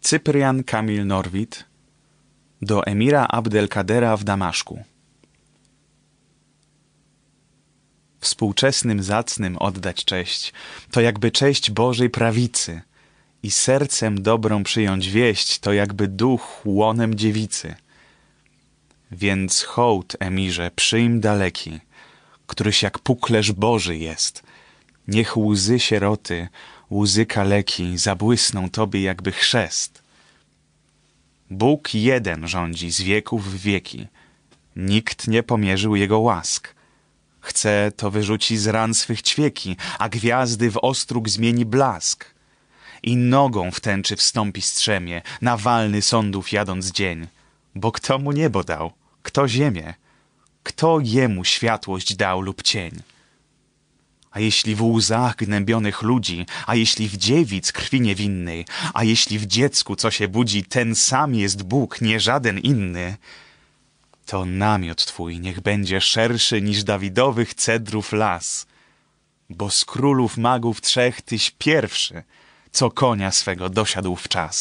Cyprian Kamil Norwid do emira Abdelkadera w Damaszku. Współczesnym zacnym oddać cześć, to jakby cześć Bożej prawicy i sercem dobrą przyjąć wieść, to jakby duch łonem dziewicy. Więc hołd, emirze, przyjm daleki, któryś jak puklerz Boży jest. Niech łzy sieroty, łzy kaleki zabłysną tobie jakby chrzest. Bóg jeden rządzi z wieków w wieki. Nikt nie pomierzył jego łask. Chce, to wyrzuci z ran swych ćwieki, a gwiazdy w ostróg zmieni blask. I nogą w tęczy wstąpi strzemie, na walny sądów jadąc dzień. Bo kto mu niebo dał? Kto ziemię? Kto jemu światłość dał lub cień? A jeśli w łzach gnębionych ludzi, a jeśli w dziewic krwi niewinnej, a jeśli w dziecku co się budzi, ten sam jest Bóg, nie żaden inny, to namiot twój niech będzie szerszy niż Dawidowych cedrów las, bo z królów magów trzech tyś pierwszy, co konia swego dosiadł w czas.